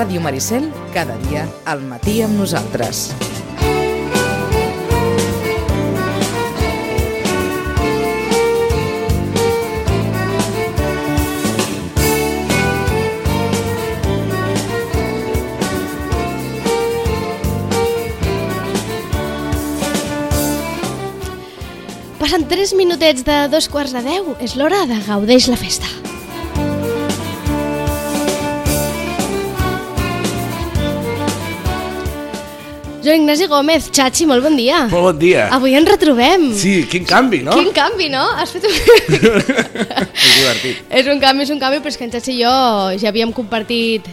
Ràdio Maricel, cada dia al matí amb nosaltres. Passen 3 minutets de dos quarts de 10. És l'hora de Gaudeix la festa. Joan Ignasi Gómez, Chachi, molt bon dia. Molt bon dia. Avui ens retrobem. Sí, quin canvi, no? Quin canvi, no? Has fet un... És divertit. és un canvi, és un canvi, però és que en Chachi i jo ja havíem compartit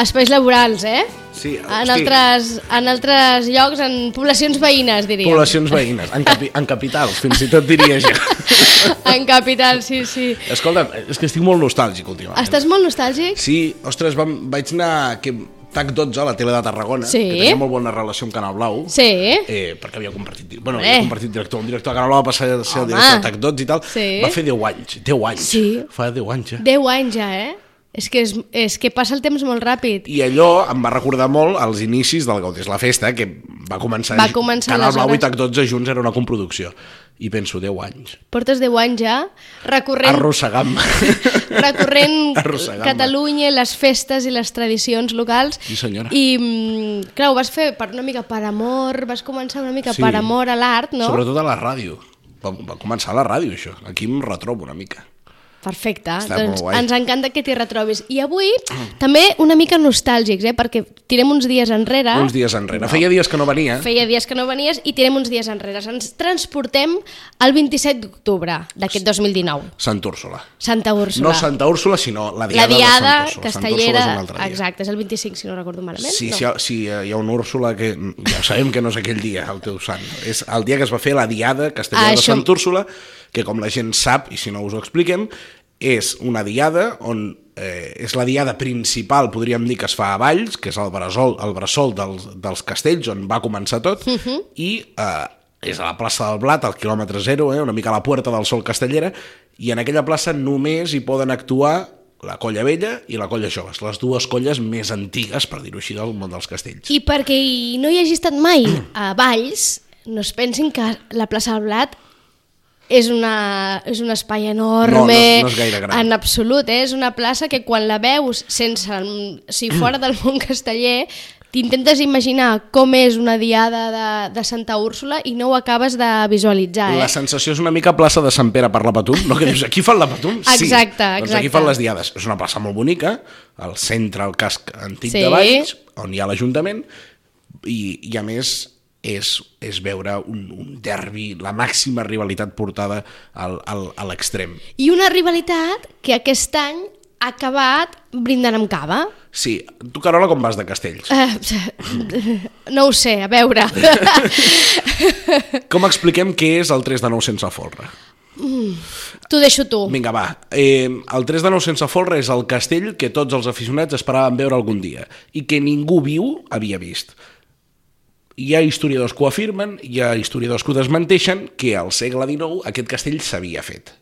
espais laborals, eh? Sí, En altres, en altres llocs, en poblacions veïnes, diríem. Poblacions veïnes, en, capi en capitals, fins i tot diria jo. En capital, sí, sí. Escolta, és que estic molt nostàlgic últimament. Estàs molt nostàlgic? Sí, ostres, vam, vaig anar... Que, TAC 12 a la tele de Tarragona, Sí. que tenia molt bona relació amb Canal Blau. Sí. Eh, perquè havia compartit, bueno, Hombre. havia compartit director, un director de Canal Blau va passar a ser el Home. director de TAC 12 i tal, Sí. va fer 10 anys, 10 anys, Sí. fa 10 anys ja. 10 anys ja, eh? És que, és, és que passa el temps molt ràpid. I allò em va recordar molt els inicis del Gaudés la Festa, que va començar... Va començar Canal Blau i aleshores. TAC 12 junts era una coproducció. I penso, 10 anys. Portes 10 anys ja recorrent, Arrossegant recorrent Arrossegant-me. Catalunya, les festes i les tradicions locals. Sí, senyora. I, mm, clar, ho vas fer per una mica per amor, vas començar una mica Sí. per amor a l'art, no? Sobretot a la ràdio. Va, va començar a la ràdio, això. Aquí em retrobo una mica. Perfecte, Està doncs ens encanta que t'hi retrobis. I avui també una mica nostàlgics, eh? perquè tirem uns dies enrere. Uns dies enrere. Feia dies que no venia. Feia dies que no venies i tirem uns dies enrere. Ens transportem al 27 d'octubre d'aquest 2019. Sant Úrsula. Santa Úrsula. No Santa Úrsula, sinó la la diada, diada de Sant Úrsula. Sant Úrsula castellera, és altre dia. exacte, és el 25, si no recordo malament. Sí, no. si, hi ha, si hi ha un Úrsula que ja sabem que no és aquell dia, el teu sant. És el dia que es va fer la diada castellera Ah, de això- Sant Úrsula, que com la gent sap, i si no us ho expliquem, és una diada on eh, és la diada principal, podríem dir, que es fa a Valls, que és el bressol, el bressol dels, dels castells, on va començar tot, uh Mhm. -huh. i eh, és a la plaça del Blat, al quilòmetre zero, eh, una mica a la Puerta del Sol castellera, i en aquella plaça només hi poden actuar la colla vella i la colla joves, les dues colles més antigues, per dir-ho així, del món dels castells. I perquè no hi hagi estat mai a Valls, no es pensin que la plaça del Blat és, una, és un espai enorme, No, no no és gaire gran. en absolut, eh? és una plaça que quan la veus sense, o sigui, fora del món casteller, t'intentes imaginar com és una diada de, de Santa Úrsula i no ho acabes de visualitzar. Eh? La sensació és una mica plaça de Sant Pere per la Patum, no? Que dius, aquí fan la Patum? Sí. Exacte, Doncs aquí exacte. fan les diades. És una plaça molt bonica, al centre, al casc antic Sí. de Valls, on hi ha l'Ajuntament, i, i a més és, és veure un, un derbi, la màxima rivalitat portada al, al, a l'extrem. I una rivalitat que aquest any ha acabat brindant amb cava. Sí, tu, Carola, com vas de castells? Uh, no ho sé, a veure. Com expliquem què és el 3 de 9 sense folre? T'ho deixo tu. Vinga, va. Eh, el 3 de 9 sense folre és el castell que tots els aficionats esperaven veure algun dia i que ningú viu havia vist. Hi ha historiadors que ho afirmen, hi ha historiadors que ho desmenteixen, que al segle XIX aquest castell s'havia fet.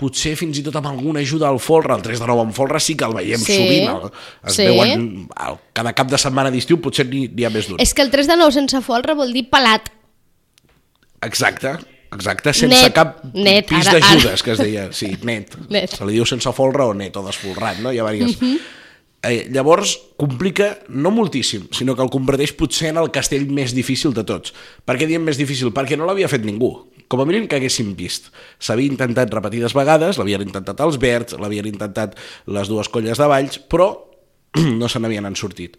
Potser fins i tot amb alguna ajuda al folre, el 3 de 9 amb folre sí que el veiem Sí, sovint, el, es sí. veuen el, cada cap de setmana d'estiu, potser n'hi ha més d'un. És que el 3 de 9 sense folre vol dir pelat. Exacte, exacte, sense Net, cap net, pis d'ajudes, que es deia, sí, net. Net. Se li diu sense folre o net o desfolrat, no? Hi ha diverses... eh, llavors, complica no moltíssim, sinó que el converteix potser en el castell més difícil de tots. Per què diem més difícil? Perquè no l'havia fet ningú. Com a mínim que haguéssim vist. S'havia intentat repetides vegades, l'havien intentat els verds, l'havien intentat les dues colles de Valls, però no se n'havien en sortit.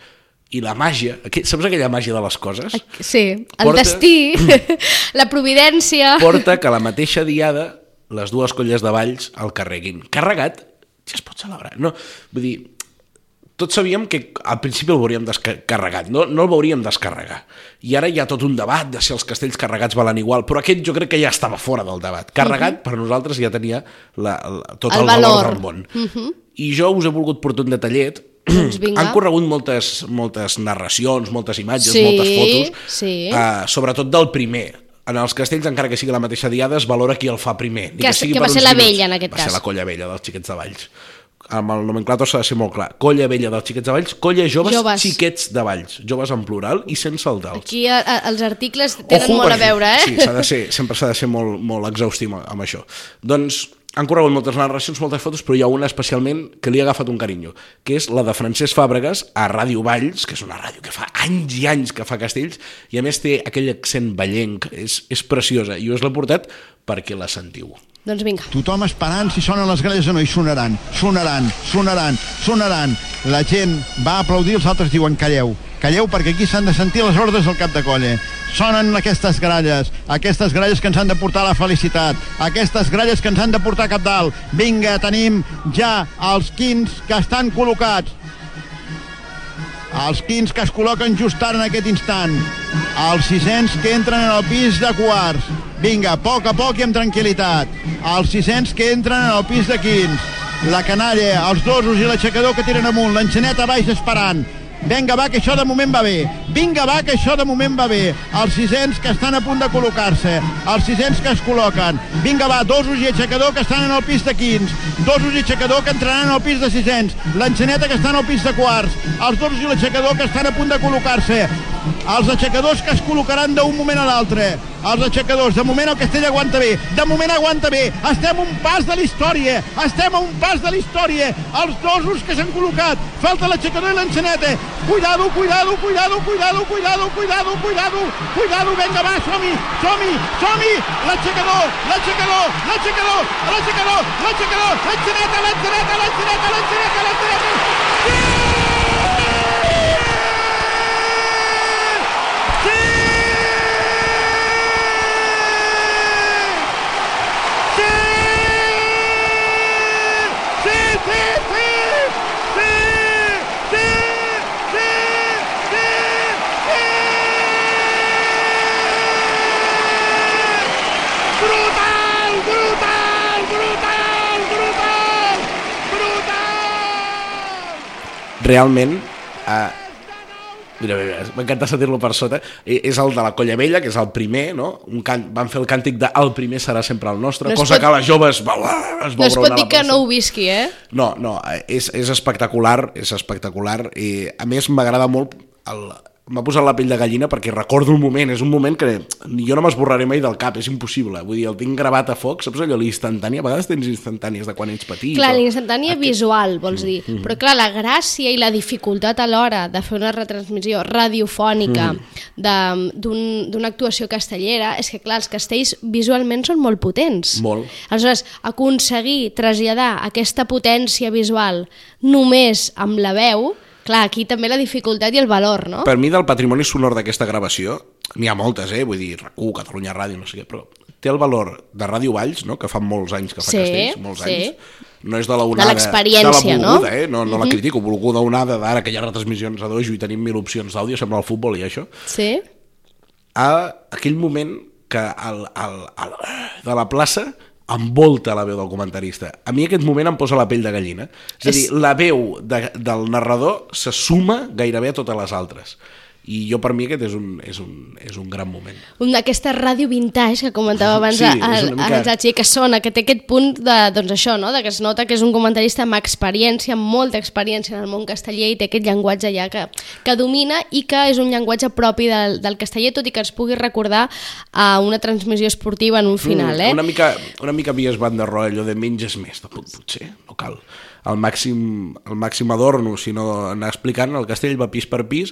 I la màgia, aqu- saps aquella màgia de les coses? Sí, el Porta- destí, la providència... porta que la mateixa diada les dues colles de Valls el carreguin. Carregat, ja es pot celebrar. No, vull dir, tots sabíem que al principi el veuríem descarregat, no, no el veuríem descarregar. I ara hi ha tot un debat de si els castells carregats valen igual, però aquest jo crec que ja estava fora del debat. Carregat, per nosaltres, ja tenia la, la, tot El el, valor. valor. del món. I jo us he volgut portar un detallet. Doncs vinga. Han corregut moltes, moltes narracions, moltes imatges, Sí, moltes fotos, sí. eh, sobretot del primer. En els castells, encara que sigui la mateixa diada, es valora qui el fa primer. ni Que- sigui que va ser la vella, en aquest va cas. ser la colla vella dels xiquets de Valls. Amb el nomenclator s'ha de ser molt clar. Colla vella dels xiquets de Valls, colla joves, Joves. xiquets de Valls. Joves en plural i sense el dels. Aquí a, a, els articles tenen molt a veure, eh? Sí, s'ha de ser, sempre s'ha de ser molt, molt exhaustiu amb això. Doncs han corregut moltes narracions, moltes fotos, però hi ha una especialment que li ha agafat un carinyo, que és la de Francesc Fàbregas a Ràdio Valls, que és una ràdio que fa anys i anys que fa castells, i a més té aquell accent ballenc, és, és preciosa, i us l'he portat perquè la sentiu. Doncs vinga. Tothom esperant si sonen les gralles o no, i sonaran, sonaran, sonaran, sonaran. La gent va aplaudir, els altres diuen calleu, calleu perquè aquí s'han de sentir les ordres del cap de colla. Sonen aquestes gralles, aquestes gralles que ens han de portar la felicitat, aquestes gralles que ens han de portar cap dalt. Vinga, tenim ja els quins que estan col·locats. Els quins que es col·loquen just ara en aquest instant. Els sisens que entren en el pis de quarts. Vinga, a poc a poc i amb tranquil·litat. Els sisens que entren en el pis de quins. La canalla, els dosos i l'aixecador que tiren amunt. L'enxaneta baix esperant. Vinga, va, que això de moment va bé. Vinga, va, que això de moment va bé. Els sisens que estan a punt de col·locar-se. Els sisens que es col·loquen. Vinga, va, dosos i aixecador que estan en el pis de quins. Dosos i aixecador que entraran en el pis de sisens. L'enxaneta que està en el pis de quarts. Els dosos i l'aixecador que estan a punt de col·locar-se. Els aixecadors que es col·locaran d'un moment a l'altre. Els aixecadors, de moment el Castell aguanta bé. De moment aguanta bé. Estem un pas de la història. Estem a un pas de la història. Els dosos que s'han col·locat. Falta l'aixecador i l'enxaneta. Cuidado, cuidado, cuidado, cuidado, cuidado, cuidado, cuidado, cuidado, venga, va, som-hi, som-hi, som-hi, l'aixecador, l'aixecador, l'aixecador, l'aixecador, l'aixecador, l'enxaneta, l'enxaneta, l'enxaneta, l'enxaneta, l'enxaneta. Sí, sí, sí, sí, sí, sí, sí, sí. Brutal, brutal, brutal, brutal, brutal. Realment, eh, Mira, mira, m'encanta sentir-lo per sota. És el de la Colla Vella, que és el primer, no? Un can... Van fer el càntic de el primer serà sempre el nostre, No cosa pot- que les joves va, es No es pot dir que no ho visqui, eh? No, no, eh, és, és espectacular, és espectacular. I, a més, m'agrada molt... El, M'ha posat la pell de gallina perquè recordo un moment, és un moment que jo no m'esborraré mai del cap, és impossible. Vull dir, el tinc gravat a foc, saps allò, l'instantani? A vegades tens instantànies de quan ets petit. Clar, o- l'instantània visual, vols dir. Però clar, la gràcia i la dificultat a l'hora de fer una retransmissió radiofònica de- d'un- d'una actuació castellera és que, clar, els castells visualment són molt potents. Molt. Aleshores, aconseguir traslladar aquesta potència visual només amb la veu, clar, aquí també la dificultat i el valor, no? Per mi, del patrimoni sonor d'aquesta gravació, n'hi ha moltes, eh? Vull dir, RAC1, Catalunya Ràdio, no sé què, però té el valor de Ràdio Valls, no? que fa molts anys que fa Sí, castells, molts sí. anys. No és de la onada... l'experiència, de volguda, no? Eh? No, no la critico, volguda onada d'ara que hi ha retransmissions a dojo i tenim mil opcions d'àudio, sembla el futbol i això. Sí? A aquell moment que el, el, el, de la plaça envolta la veu del comentarista. A mi aquest moment em posa la pell de gallina. És a dir, És- la veu de, del narrador se suma gairebé a totes les altres. I jo per mi aquest és un, és un, és un gran moment. un d'aquesta ràdio vintage que comentava abans Sí, a, mica- a Zachi, que sona, que té aquest punt de, doncs això, no? de que es nota que és un comentarista amb experiència, amb molta experiència en el món casteller i té aquest llenguatge ja que, que domina i que és un llenguatge propi del, del casteller, tot i que ens pugui recordar a una transmissió esportiva en un final, eh? Una mica, una mica vies van de rotllo, allò de menges més, tampoc potser, no cal. El màxim, el màxim adorno, sinó anar explicant, el castell va pis per pis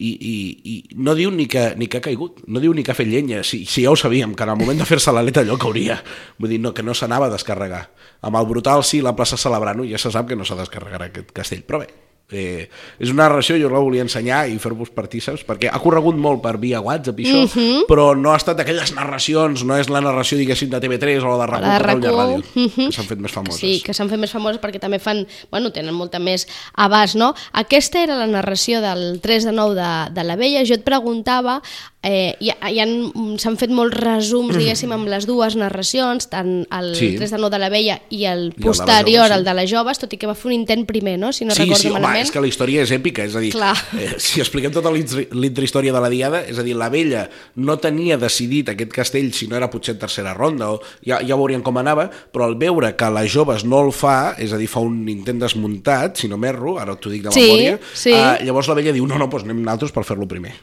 i, i, i no diu ni que, ni que ha caigut, no diu ni que ha fet llenya, si, si ja ho sabíem, que en el moment de fer-se l'aleta allò cauria, vull dir, no, que no s'anava a descarregar. Amb el brutal sí, la plaça celebrant-ho, ja se sap que no s'ha descarregat aquest castell, però bé, Eh, és una narració, jo la volia ensenyar i fer-vos partíceps, perquè ha corregut molt per via WhatsApp i això, Mhm. però no ha estat d'aquelles narracions, no és la narració, diguéssim, de TV3 o la de RAC1, La de Catalunya RAC1, Ràdio, mhm. que s'han fet més famoses. Sí, que s'han fet més famoses perquè també fan, bueno, tenen molta més abast, no? Aquesta era la narració del 3 de 9 de, de la Vella. Jo et preguntava eh, ha, hi han, s'han fet molts resums, diguéssim, amb les dues narracions, tant el Sí. 3 de 9 de la vella i el I el de la posterior, jove, sí. el de les joves, tot i que va fer un intent primer, no? Si no sí, recordo sí, home, malament. és que la història és èpica, és a dir, Clar. eh, si expliquem tota l'intrahistòria de la Diada, és a dir, la vella no tenia decidit aquest castell si no era potser en tercera ronda, o ja, ja veurien com anava, però al veure que les joves no el fa, és a dir, fa un intent desmuntat, si no m'erro, ara t'ho dic de Sí, memòria, sí. eh, llavors la vella diu, no, no, doncs anem nosaltres per fer-lo primer.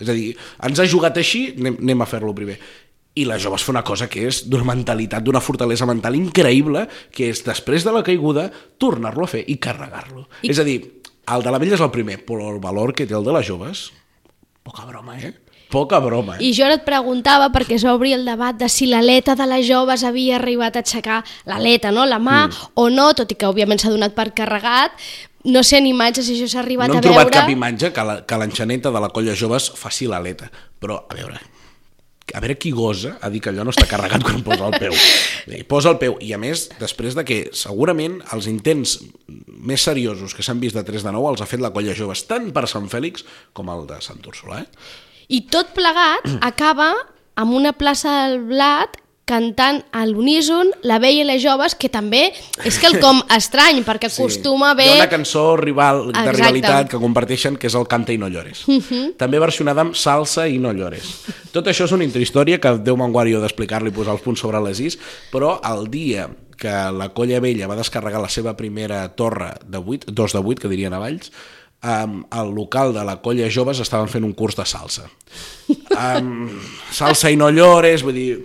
És a dir, ens ha jugat així, anem, anem a fer-lo primer. I les joves fa una cosa que és d'una mentalitat, d'una fortalesa mental increïble, que és després de la caiguda tornar-lo a fer i carregar-lo. I- És a dir, el de la vella és el primer, però el valor que té el de les joves, poca broma, eh? Poca broma, eh? I jo ara et preguntava, perquè obrir el debat de si l'aleta de les joves havia arribat a aixecar l'aleta, no? la mà, mm. o no, tot i que òbviament s'ha donat per carregat. No sé en imatges si això s'ha arribat no a hem veure. trobat cap imatge que la- que l'enxaneta de la colla joves faci l'aleta, però a veure, a veure qui gosa a dir que allò no està carregat quan posa el peu. I posa el peu, i a més, després de que segurament els intents més seriosos que s'han vist de 3 de 9 els ha fet la colla joves, tant per Sant Fèlix com el de Sant Úrsula. Eh? I tot plegat acaba amb una plaça del blat cantant a l'uníson la vella i les joves, que també és que el com estrany, perquè acostuma a Hi ha una cançó rival, de Exacte. rivalitat que comparteixen, que és el Canta i no llores. També versionada amb Salsa i no llores. Tot això és una intrahistòria que Déu me'n guardi d'explicar-li i posar els punts sobre les is, però el dia que la Colla Vella va descarregar la seva primera torre de 8, dos de 8, que dirien a Valls, um, al local de la Colla Joves estaven fent un curs de salsa. Um, salsa i no llores, vull dir,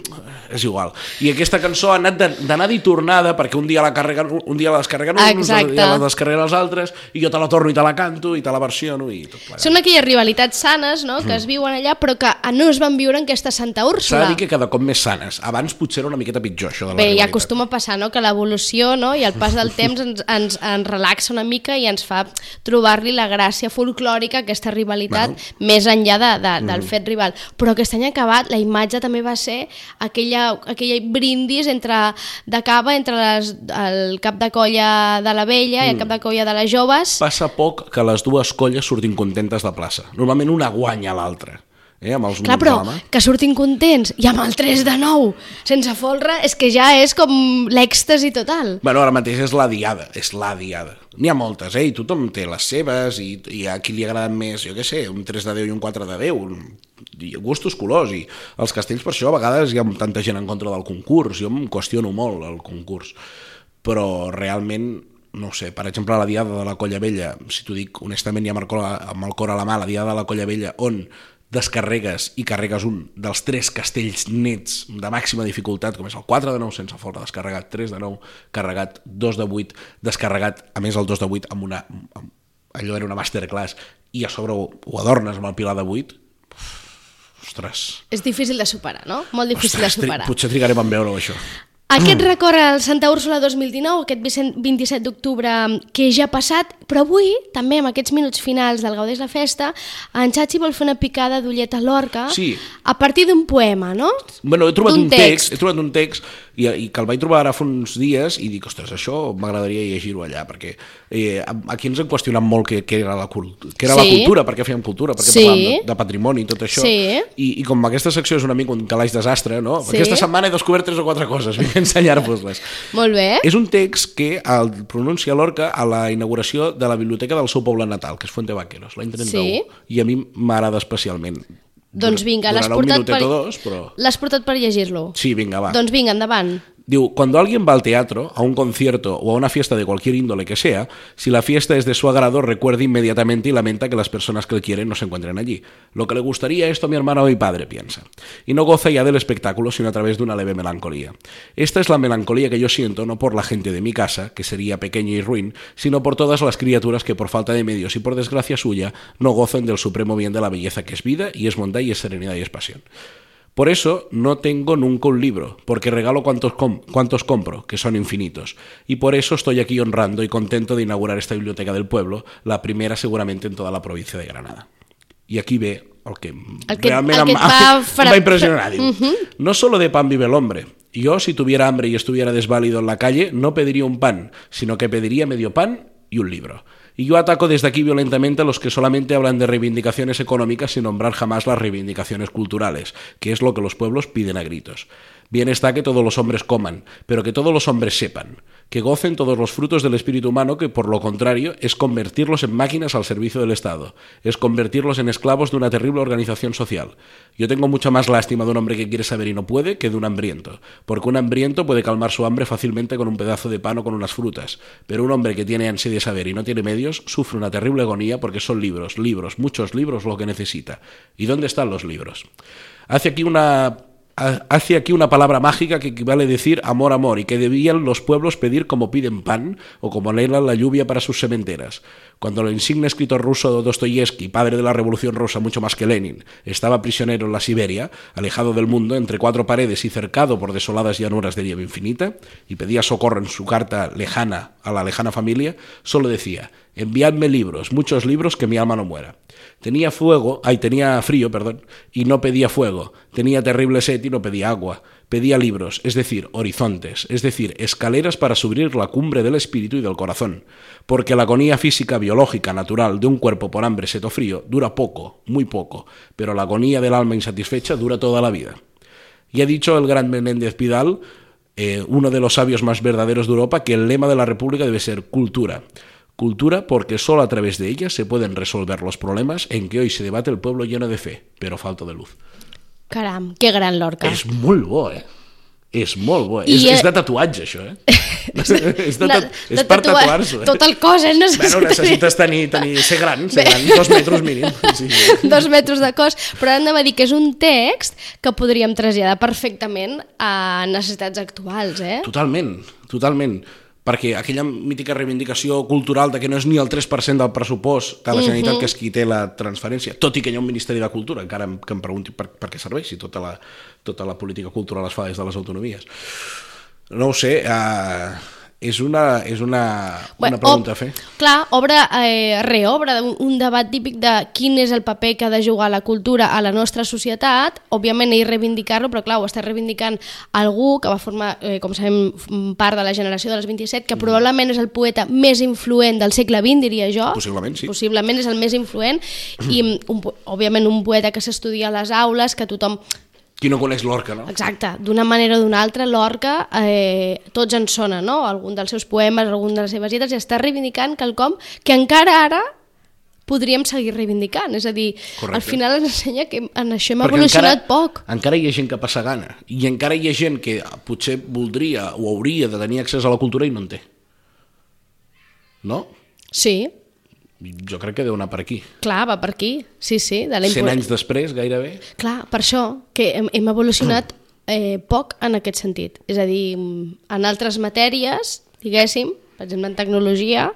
és igual. I aquesta cançó ha anat de- d'anada i tornada, perquè un dia la carreguen, un dia la descarreguen uns, un dia la descarreguen els altres, i jo te la torno i te la canto, i te la versiono, i tot plegat. Són aquelles rivalitats sanes no? que es viuen allà, però que no es van viure en aquesta Santa S'ha de Úrsula. dir que cada cop més sanes. Abans potser era una miqueta pitjor, això de la Bé, ja rivalitat. acostuma a passar, no?, que l'evolució no? i el pas del temps ens, ens, ens relaxa una mica i ens fa trobar-li la gràcia folclòrica, aquesta rivalitat, Bueno. més enllà de, de, del fet rival. Però aquest any acabat, la imatge també va ser aquella, aquella brindis entre, de cava entre les, el cap de colla de la vella i el cap de colla de les joves. Passa poc que les dues colles surtin contentes de plaça. Normalment una guanya l'altra. Eh, amb els Clar, però a la mà. que surtin contents i amb el 3 de 9 sense folre és que ja és com l'èxtasi total. Bueno, ara mateix és la diada, és la diada. N'hi ha moltes, eh? I tothom té les seves, i, i a qui li agraden més, jo què sé, un 3 de 10 i un 4 de 10, un- i gustos colors, i els castells per això a vegades hi ha tanta gent en contra del concurs, jo em qüestiono molt el concurs, però realment no sé, per exemple, la Diada de la Colla Vella, si t'ho dic honestament i amb el, cor, amb el cor a la mà, la Diada de la Colla Vella, on descarregues i carregues un dels tres castells nets de màxima dificultat, com és el 4 de 9 sense folre descarregat, 3 de 9 carregat, 2 de 8 descarregat, a més el 2 de 8 amb una, amb, allò era una masterclass, i a sobre ho, ho adornes amb el pilar de 8, ostres, És difícil de superar, no? Molt difícil ostres de tri superar. potser trigarem en veure-ho això. Aquest record al Santa Úrsula 2019, aquest 27 d'octubre que ja ha passat, però avui, també amb aquests minuts finals del Gaudeix la Festa, en Xachi vol fer una picada d'ullet a l'orca Sí. a partir d'un poema, no? Bueno, he trobat D'un un text, he trobat un text i, i que el vaig trobar ara fa uns dies i dic, ostres, això m'agradaria llegir-ho allà, perquè eh, aquí ens hem qüestionat molt què, què era, la, què era la Sí. cultura, per què fèiem cultura, per què Sí. parlàvem de, de patrimoni i tot això. Sí. I, I com aquesta secció és una mica un calaix desastre, no? Sí. Aquesta setmana he descobert tres o quatre coses, vinc a ensenyar-vos-les. Molt bé. És un text que el pronuncia Lorca a la inauguració de la biblioteca del seu poble natal, que és Fuente Vaqueros, l'any 31. Sí. I a mi m'agrada especialment. Doncs vinga, l'has portat, per... dos, però... portat per llegir-lo. Sí, vinga, va. Doncs vinga, endavant. Digo, cuando alguien va al teatro, a un concierto o a una fiesta de cualquier índole que sea, si la fiesta es de su agrado, recuerde inmediatamente y lamenta que las personas que él quiere no se encuentren allí. Lo que le gustaría esto a mi hermano o mi padre, piensa. Y no goza ya del espectáculo, sino a través de una leve melancolía. Esta es la melancolía que yo siento no por la gente de mi casa, que sería pequeña y ruin, sino por todas las criaturas que por falta de medios y por desgracia suya no gozan del supremo bien de la belleza que es vida y es bondad y es serenidad y es pasión. Por eso no tengo nunca un libro, porque regalo cuantos, com cuantos compro, que son infinitos. Y por eso estoy aquí honrando y contento de inaugurar esta biblioteca del pueblo, la primera seguramente en toda la provincia de Granada. Y aquí ve el que, El que- realment el que em, et va fra- va impressionar. Diu, No solo de pan vive el hombre. Yo, si tuviera hambre y estuviera desválido en la calle, no pediría un pan, sino que pediría medio pan y un libro. Y yo ataco desde aquí violentamente a los que solamente hablan de reivindicaciones económicas sin nombrar jamás las reivindicaciones culturales, que es lo que los pueblos piden a gritos. Bien está que todos los hombres coman, pero que todos los hombres sepan, que gocen todos los frutos del espíritu humano, que por lo contrario es convertirlos en máquinas al servicio del Estado, es convertirlos en esclavos de una terrible organización social. Yo tengo mucha más lástima de un hombre que quiere saber y no puede que de un hambriento, porque un hambriento puede calmar su hambre fácilmente con un pedazo de pan o con unas frutas, pero un hombre que tiene ansia de saber y no tiene medios sufre una terrible agonía porque son libros, libros, muchos libros lo que necesita. ¿Y dónde están los libros? Hace aquí una hace aquí una palabra mágica que equivale a decir amor, amor, y que debían los pueblos pedir como piden pan o como anhelan la lluvia para sus sementeras. Cuando el insigne escritor ruso Dostoyevsky, padre de la Revolución Rusa mucho más que Lenin, estaba prisionero en la Siberia, alejado del mundo, entre cuatro paredes y cercado por desoladas llanuras de nieve infinita, y pedía socorro en su carta lejana a la lejana familia, solo decía, enviadme libros, muchos libros, que mi alma no muera. Tenía fuego, ay, tenía frío, perdón, y no pedía fuego. Tenía terrible sed y no pedía agua. Pedía libros, es decir, horizontes, es decir, escaleras para subir la cumbre del espíritu y del corazón. Porque la agonía física, biológica, natural de un cuerpo por hambre, sed o frío dura poco, muy poco, pero la agonía del alma insatisfecha dura toda la vida. Y ha dicho el gran Menéndez Pidal, eh, uno de los sabios más verdaderos de Europa, que el lema de la República debe ser cultura. Cultura porque solo a través de ella se pueden resolver los problemas en que hoy se debate el pueblo lleno de fe, però falta de luz. Caram, que gran Lorca. És molt bo, eh? És molt bo. I és, eh- és de tatuatge, això, eh? és de, Na- tat... és per tatuar. Eh? Tot el cos, eh? Necessites, Bueno, necessites tenir, tenir, ser gran, ser gran, dos metres mínim. Sí. dos metres de cos, però hem de dir que és un text que podríem traslladar perfectament a necessitats actuals, eh? Totalment, totalment. Perquè aquella mítica reivindicació cultural de que no és ni el 3% del pressupost de la Generalitat que és qui té la transferència, tot i que hi ha un Ministeri de Cultura, encara que em pregunti per, per què serveix si tota la, tota la política cultural es fa des de les autonomies. No ho sé, uh, és una, és una, una pregunta a fer. Clar, obre, eh, reobre un, un debat típic de quin és el paper que ha de jugar la cultura a la nostra societat. Òbviament ell reivindicar-lo, però clar, ho està reivindicant algú que va formar, eh, com sabem, part de la generació dels 27, Mm. que probablement és el poeta més influent del segle XX, diria jo. Possiblement, sí. Possiblement és el més influent i, un, po- òbviament, un poeta que s'estudia a les aules, que tothom Qui no coneix l'Orca, no? Exacte, d'una manera o d'una altra, l'Orca, eh, tots en sona, no? Algun dels seus poemes, algun de les seves lletres, i està reivindicant quelcom que encara ara podríem seguir reivindicant. És a dir, Correcte. al final ens ensenya que en això hem Perquè evolucionat encara, poc. Encara hi ha gent que passa gana. I encara hi ha gent que potser voldria o hauria de tenir accés a la cultura i no en té. No? Sí, Jo crec que deu anar per aquí. clar, va per aquí. Sí, sí, de la 100 impo- anys després, gairebé. Clar, per això, que hem, hem evolucionat eh, poc en aquest sentit. És a dir, en altres matèries, diguéssim, per exemple en tecnologia,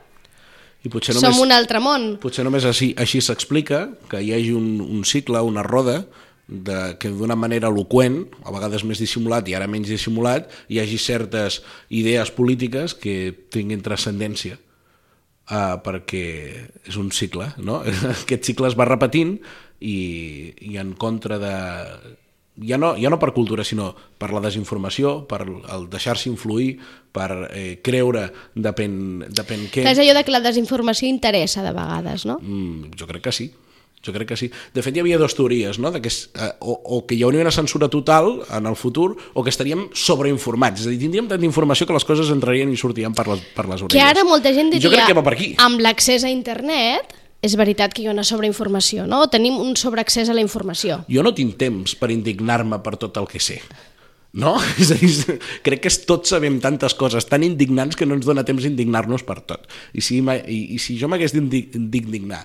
I potser som només, un altre món. potser només així, així s'explica que hi hagi un, un cicle, una roda, de, que d'una manera eloqüent, a vegades més dissimulat i ara menys dissimulat, hi hagi certes idees polítiques que tinguin transcendència uh, perquè és un cicle, no? Aquest cicle es va repetint i, i en contra de... Ja no, ja no per cultura, sinó per la desinformació, per el deixar-se influir, per eh, creure depèn, depèn què... Clar, és allò de que la desinformació interessa de vegades, no? Mm, jo crec que sí. Jo crec que sí. De fet, hi havia dues teories, no? De que, eh, o, o que hi hauria una censura total en el futur o que estaríem sobreinformats. És a dir, tindríem tanta informació que les coses entrarien i sortirien per les, per les orelles. Que ara molta gent diria, Jo crec que va per aquí. amb l'accés a internet, és veritat que hi ha una sobreinformació, no? Tenim un sobreaccés a la informació. Jo no tinc temps per indignar-me per tot el que sé. No? És a dir, crec que tots sabem tantes coses tan indignants que no ens dona temps d'indignar-nos per tot. I si, i, i si jo m'hagués d'indi- d'indignar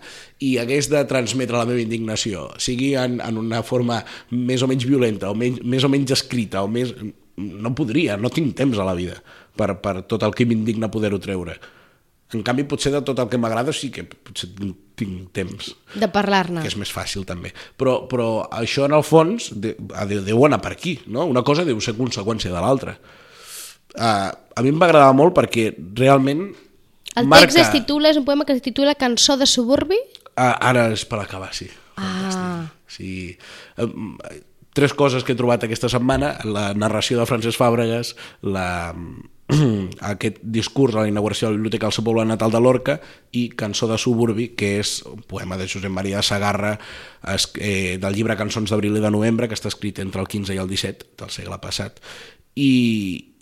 i hagués de transmetre la meva indignació, sigui en, en una forma més o menys violenta, o menys, més o menys escrita, o més... no podria, no tinc temps a la vida per, per tot el que m'indigna poder-ho treure. En canvi, potser de tot el que m'agrada sí que potser tinc, temps De parlar-ne. que és més fàcil també. Però, però això en el fons de, de, deu anar per aquí, no? Una cosa deu ser conseqüència de l'altra. Uh, a mi em va agradar molt perquè realment El marca... text es titula, és un poema que es titula Cançó de suburbi? Uh, ara és per acabar, sí. Ah, Sí. Um, tres coses que he trobat aquesta setmana, la narració de Francesc Fàbregas, la, aquest discurs a la inauguració de la Biblioteca del seu poble natal de Lorca i Cançó de suburbi, que és un poema de Josep Maria de Sagarra es, eh, del llibre Cançons d'abril i de novembre, que està escrit entre el 15 i el 17 del segle passat, i,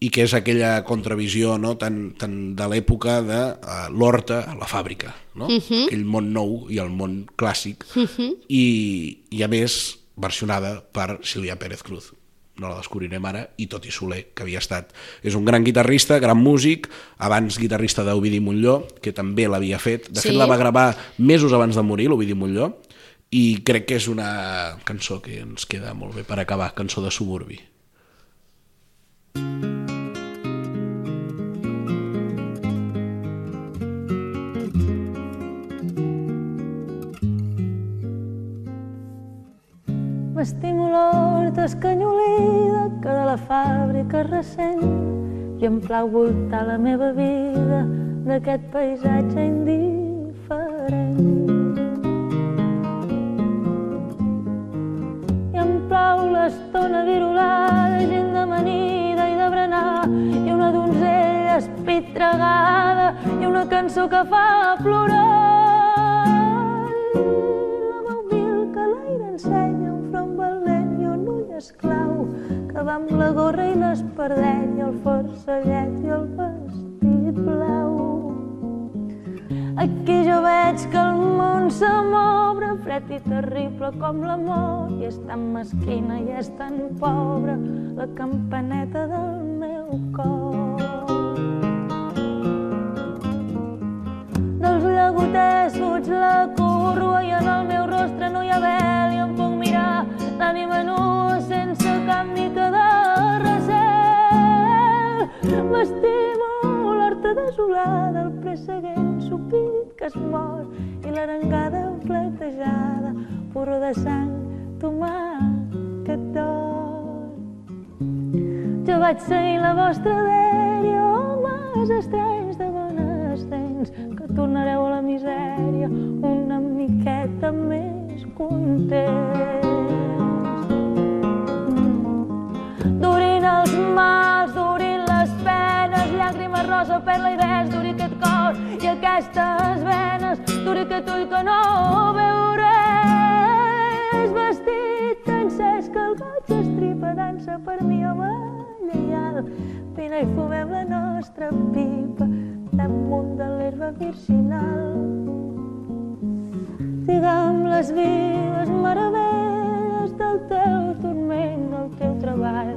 i que és aquella contravisió no, tan, tan de l'època de uh, l'horta a la fàbrica, no? uh -huh. aquell món nou i el món clàssic, uh -huh. i, i a més versionada per Sílvia Pérez Cruz no la descobrirem ara, i Toti Soler, que havia estat... És un gran guitarrista, gran músic, abans guitarrista d'Ovidi Montlló, que també l'havia fet. De sí. fet, la va gravar mesos abans de morir, l'Ovidi Montlló, i crec que és una cançó que ens queda molt bé per acabar, cançó de suburbi. M'estimo l'hort escanyolida que de la fàbrica recent i em plau voltar la meva vida d'aquest paisatge indiferent. I em plau l'estona virulada, gent d'amanida i de berenar i una donzella espitregada i una cançó que fa plorar esclau que va amb la gorra i l'espardeny, el forcellet i el vestit blau. Aquí jo veig que el món se m'obre, fred i terrible com l'amor, i és tan mesquina i és tan pobra la campaneta del meu cor. Dels llagoters fuig la curva i en el meu rostre no hi ha puc mirar l'ànima nua sense cap mica de recel. M'estimo l'horta desolada, el presseguent supit que es mor i l'arengada platejada, porró de sang, tomàquet d'or. Jo vaig seguir la vostra dèria, homes estranys de bones dents, que tornareu a la misèria una miqueta més content. Llàgrimes rosa, perla i ves, duri aquest cor i aquestes venes, duri aquest ull que no veu res. Vestit tan cesc que el goig estripa, dansa per mi, home lleial. Vine i fumem la nostra pipa damunt de l'herba virginal. Digue'm les vives meravelles del teu turment, del teu treball.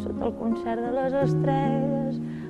Sota el concert de les estrelles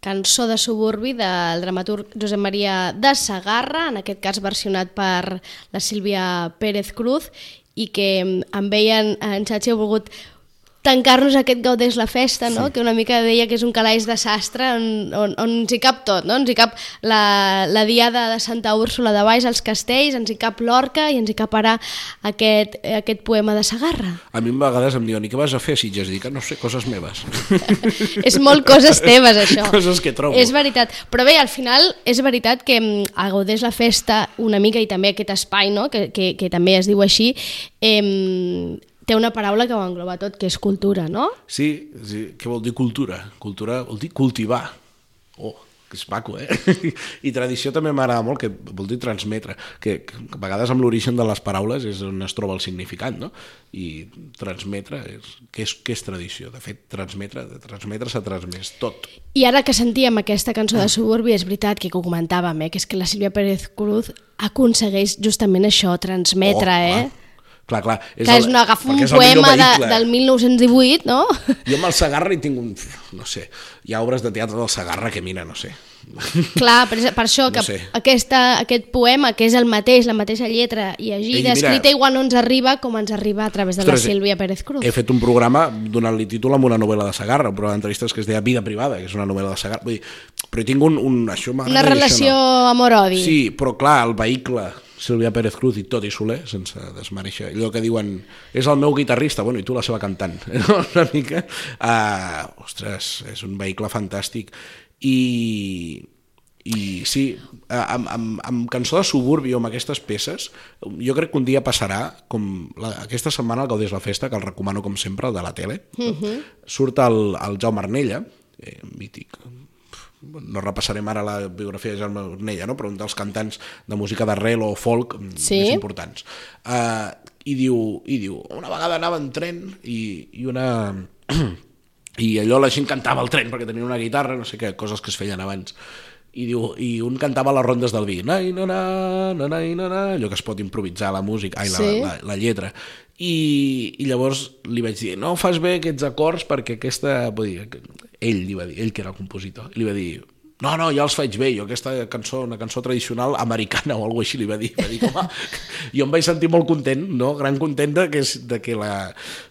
Cançó de suburbi del dramaturg Josep Maria de Sagarra, en aquest cas versionat per la Sílvia Pérez Cruz, i que amb ella en, en Xachi volgut tancar-nos aquest gaudés la festa, no? Sí. que una mica deia que és un calaix de sastre on, on, on ens hi cap tot, no? ens hi cap la, la diada de Santa Úrsula de Baix als castells, ens hi cap l'orca i ens hi cap ara aquest, aquest poema de Sagarra. A mi a vegades em diuen, i què vas a fer si ja dic, no sé, coses meves. és molt coses teves, això. coses que trobo. És veritat. Però bé, al final és veritat que mm, a gaudés la festa una mica i també aquest espai, no? que, que, que també es diu així, eh, té una paraula que ho engloba tot, que és cultura, no? Sí, sí. què vol dir cultura? Cultura vol dir cultivar. Oh, que és maco, eh? I tradició també m'agrada molt, que vol dir transmetre, que, que a vegades amb l'origen de les paraules és on es troba el significat, no? I transmetre, és, què, és, què és tradició? De fet, transmetre, de transmetre s'ha transmès tot. I ara que sentíem aquesta cançó de Suburbi, és veritat que ho comentàvem, eh? que és que la Sílvia Pérez Cruz aconsegueix justament això, transmetre, oh, eh? Clar, clar. És que és una, agafa un poema de, del 1918, no? Jo amb el Sagarra hi tinc un... no sé, hi ha obres de teatre del Sagarra que mira, no sé. Clar, per, per això que no sé. aquesta, aquest poema, que és el mateix, la mateixa lletra llegida, escrita, igual no ens arriba com ens arriba a través de Ostres, la Sílvia Pérez Cruz. He fet un programa donant-li títol amb una novel·la de Sagarra, un programa d'entrevistes que es deia Vida privada, que és una novel·la de Sagarra. Vull dir, però hi tinc un... un això una relació no. amor-odi. Sí, però clar, el vehicle Sílvia Pérez Cruz i Toti Soler, sense desmereixer. Allò que diuen, és el meu guitarrista, bueno, i tu la seva cantant. Una mica. Uh, ostres, és un vehicle fantàstic. I, i sí, amb, amb, amb cançó de suburbi o amb aquestes peces, jo crec que un dia passarà, com la, aquesta setmana al Gaudés la Festa, que el recomano com sempre, el de la tele, uh -huh. surt el, el Jaume Arnella, eh, mític, no repassarem ara la biografia de Jaume Ornella, no? però un dels cantants de música d'arrel o folk Sí. més importants. Uh, i, diu, I diu, una vegada anava en tren i, i una... I allò la gent cantava al tren perquè tenia una guitarra, no sé què, coses que es feien abans. I, diu, i un cantava les rondes del vi, nai, na, na, na, na, na, na, allò que es pot improvisar la música, ai, la, Sí. la, la lletra. I, I llavors li vaig dir, no fas bé aquests acords perquè aquesta... Vull dir, ell li va dir, ell que era el compositor, li va dir, no, no, ja els faig bé, jo aquesta cançó, una cançó tradicional americana o alguna així li va dir, va dir home, jo em vaig sentir molt content, no? gran content de que, de que, la,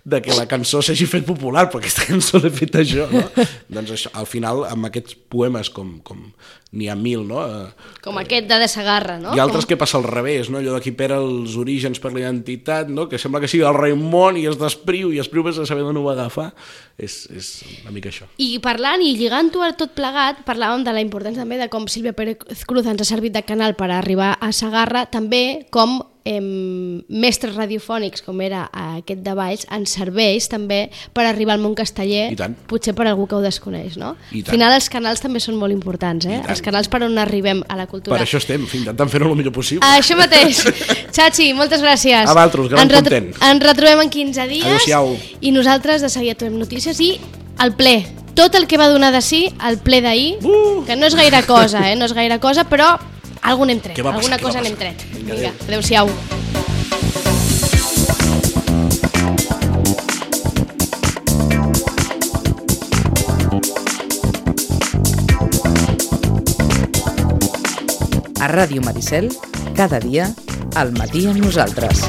de que la cançó s'hagi fet popular, perquè aquesta cançó l'he fet jo, no? doncs això, al final, amb aquests poemes com, com n'hi ha mil, no? Eh, Com aquest de de Sagarra, no? hi ha altres Com... que passa al revés, no? allò de qui perd els orígens per la identitat, no? que sembla que sigui el Raimon i es despriu i es priu sense saber d'on ho va agafar. És, és una mica això. I parlant i lligant-ho a tot plegat, parlàvem de la importància també de com Sílvia Pérez Cruz ens ha servit de canal per arribar a Sagarra, també com eh, mestres radiofònics, com era aquest de Valls, ens serveix també per arribar al món casteller, potser per algú que ho desconeix, no? Al final els canals també són molt importants, eh? Els canals per on arribem a la cultura. Per això estem, intentant fer-ho el millor possible. Això mateix. Chachi, moltes gràcies. A vosaltres, gran ens, content. ens retrobem en 15 dies. Adéu-siau. I nosaltres de seguida trobem notícies i el ple. Tot el que va donar de si el ple d'ahir, Uh! que no és gaire cosa, eh? no és gaire cosa, però algun hem tret, passar? alguna cosa n'hem tret. Vinga, Vinga, adéu. adéu-siau. A Ràdio Maricel, cada dia, al matí amb nosaltres.